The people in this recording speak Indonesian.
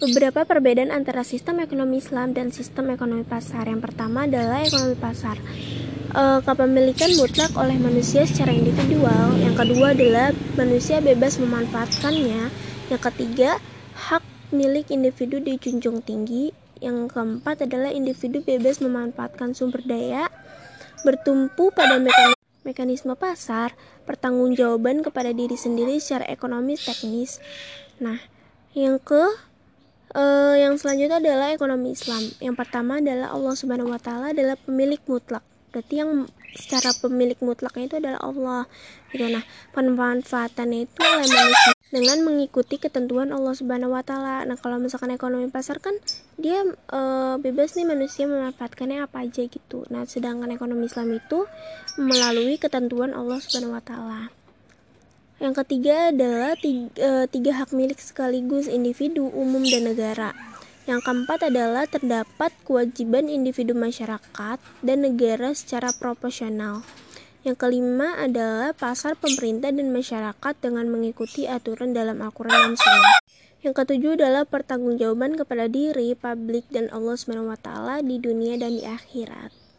Beberapa perbedaan antara sistem ekonomi Islam dan sistem ekonomi pasar. Yang pertama adalah ekonomi pasar. E, kepemilikan mutlak oleh manusia secara individual. Yang kedua adalah manusia bebas memanfaatkannya. Yang ketiga, hak milik individu dijunjung tinggi. Yang keempat adalah individu bebas memanfaatkan sumber daya bertumpu pada mekanisme mekanisme pasar, pertanggungjawaban kepada diri sendiri secara ekonomi teknis. Nah, yang ke Uh, yang selanjutnya adalah ekonomi Islam. Yang pertama adalah Allah Subhanahu wa taala adalah pemilik mutlak. Berarti yang secara pemilik mutlaknya itu adalah Allah. Gitu. Nah, pemanfaatannya itu oleh manusia dengan mengikuti ketentuan Allah Subhanahu wa taala. Nah, kalau misalkan ekonomi pasar kan dia uh, bebas nih manusia memanfaatkannya apa aja gitu. Nah, sedangkan ekonomi Islam itu melalui ketentuan Allah Subhanahu wa taala. Yang ketiga adalah tiga, eh, tiga hak milik sekaligus individu, umum, dan negara. Yang keempat adalah terdapat kewajiban individu masyarakat dan negara secara proporsional. Yang kelima adalah pasar pemerintah dan masyarakat dengan mengikuti aturan dalam Al-Quran dan Sunnah. Yang ketujuh adalah pertanggungjawaban kepada diri, publik, dan Allah SWT di dunia dan di akhirat.